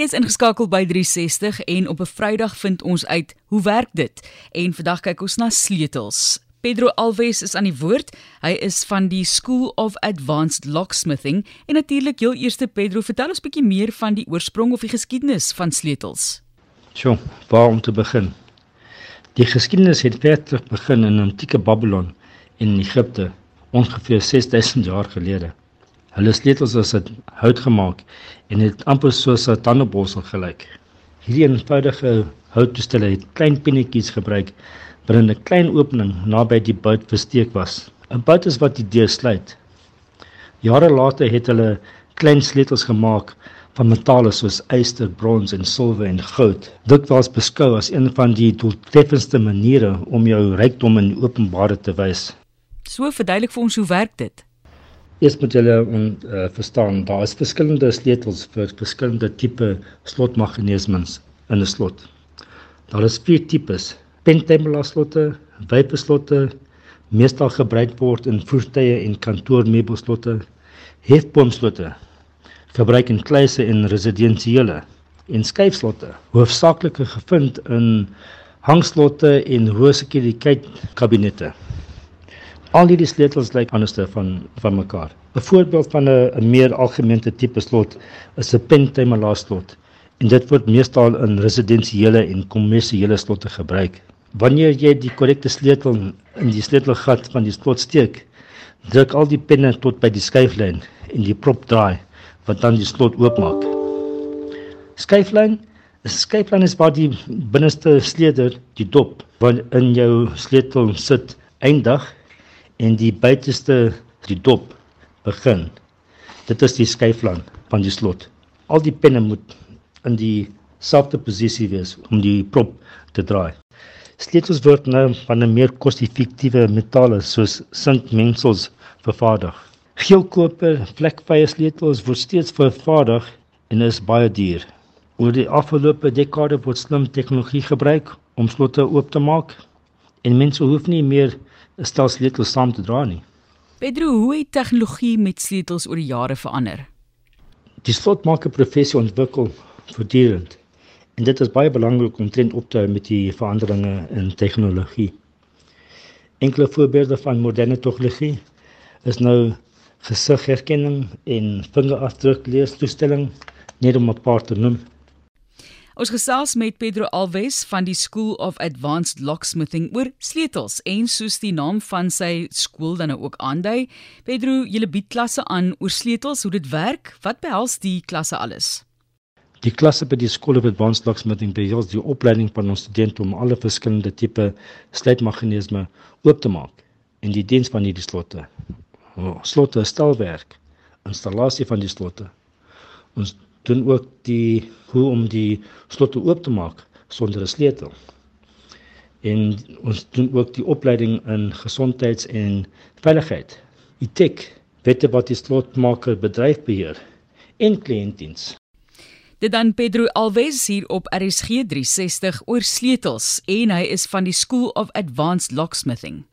Jy's ingeskakel by 360 en op 'n Vrydag vind ons uit hoe werk dit? En vandag kyk ons na sleutels. Pedro Alves is aan die woord. Hy is van die School of Advanced Locksmithing en natuurlik heel eerste Pedro, vertel ons bietjie meer van die oorsprong of die geskiedenis van sleutels. Sjoe, waar om te begin? Die geskiedenis het verder begin in antieke Babylon in Egipte, ongeveer 6000 jaar gelede. Hulle sleutels is uit hout gemaak en het amper soos 'n tandeborsel gelyk. Hierdie eenvoudige houttoestelle het klein pinnetjies gebruik in 'n klein opening naby die buit versteek was. 'n Buit is wat die deur sluit. Jare later het hulle klein sleutels gemaak van metale soos yster, brons en silwer en goud. Dit was beskou as een van die doeltreffendste maniere om jou rykdom in openbare te wys. So verduidelik vir ons hoe werk dit? Eers moet julle uh, verstaan, daar is verskillende sleutels vir verskillende tipe slotmeganismes in 'n slot. Daar is vier tipes: pentemela slotte, wyperslotte, meestal gebruik word in voertuie en kantoormeubelslotte, hefboomslotte, gebruik in kluise en residensiële en skuifslotte, hoofsaaklik gevind in hangslotte en hoë sekuriteit kabinette. Al hierdie sleutels lyk anderste van van mekaar. 'n Voorbeeld van 'n 'n meer algemene tipe slot is 'n pentimela slot en dit word meestal in residensiële en kommersiële slotte gebruik. Wanneer jy die korrekte sleutel in die sleutelgat van die slot steek, druk al die penne tot by die skuiflyn en die prop draai wat dan die slot oopmaak. Skuiflyn is skuiflyn is waar die binneste sleutel, die dop, wat in jou sleutel sit, eindig en die buiteste die dop begin. Dit is die skuiflang van die slot. Al die penne moet in dieselfde posisie wees om die prop te draai. Sleutels word nou van 'n meer koste-effektiewe metale soos sinkmengsels vervaardig. Geelkoper vlekvrye sleutels word steeds vervaardig en is baie duur. Oor die afgelope dekade word slim tegnologie gebruik om slotte oop te maak en mense hoef nie meer 'n stel sleutels saam te dra nie. Pedro, hoe het tegnologie met sleutels oor die jare verander? Die slotmaker professie ontwikkel voortdurend en dit is baie belangrik om trend op te hou met die veranderinge in tegnologie. Enkele voorbeelde van moderne tegnologie is nou gesigherkenning en vingerafdrukleestoestelling net om 'n paar te noem. Ons gesels met Pedro Alves van die School of Advanced Locksmithing oor sleutels en soos die naam van sy skool dan nou ook aandui, Pedro, jy bied klasse aan oor sleutels, hoe dit werk, wat behels die klasse alles? Die klasse by die School of Advanced Locksmithing behels die opleiding van ons studente om alle verskillende tipe sluitmeganisme oop te maak en die diens van hierdie slotte. Slotte stelwerk, installasie van die slotte. Ons doen ook die hoe om die slotte oop te maak sonder 'n sleutel. En ons doen ook die opleiding in gesondheids- en veiligheid. Etik, wette wat die slotmaker bedryf beheer en kliëntdiens. Dit dan Pedro Alves hier op RSG 360 oor sleutels en hy is van die School of Advanced Locksmithing.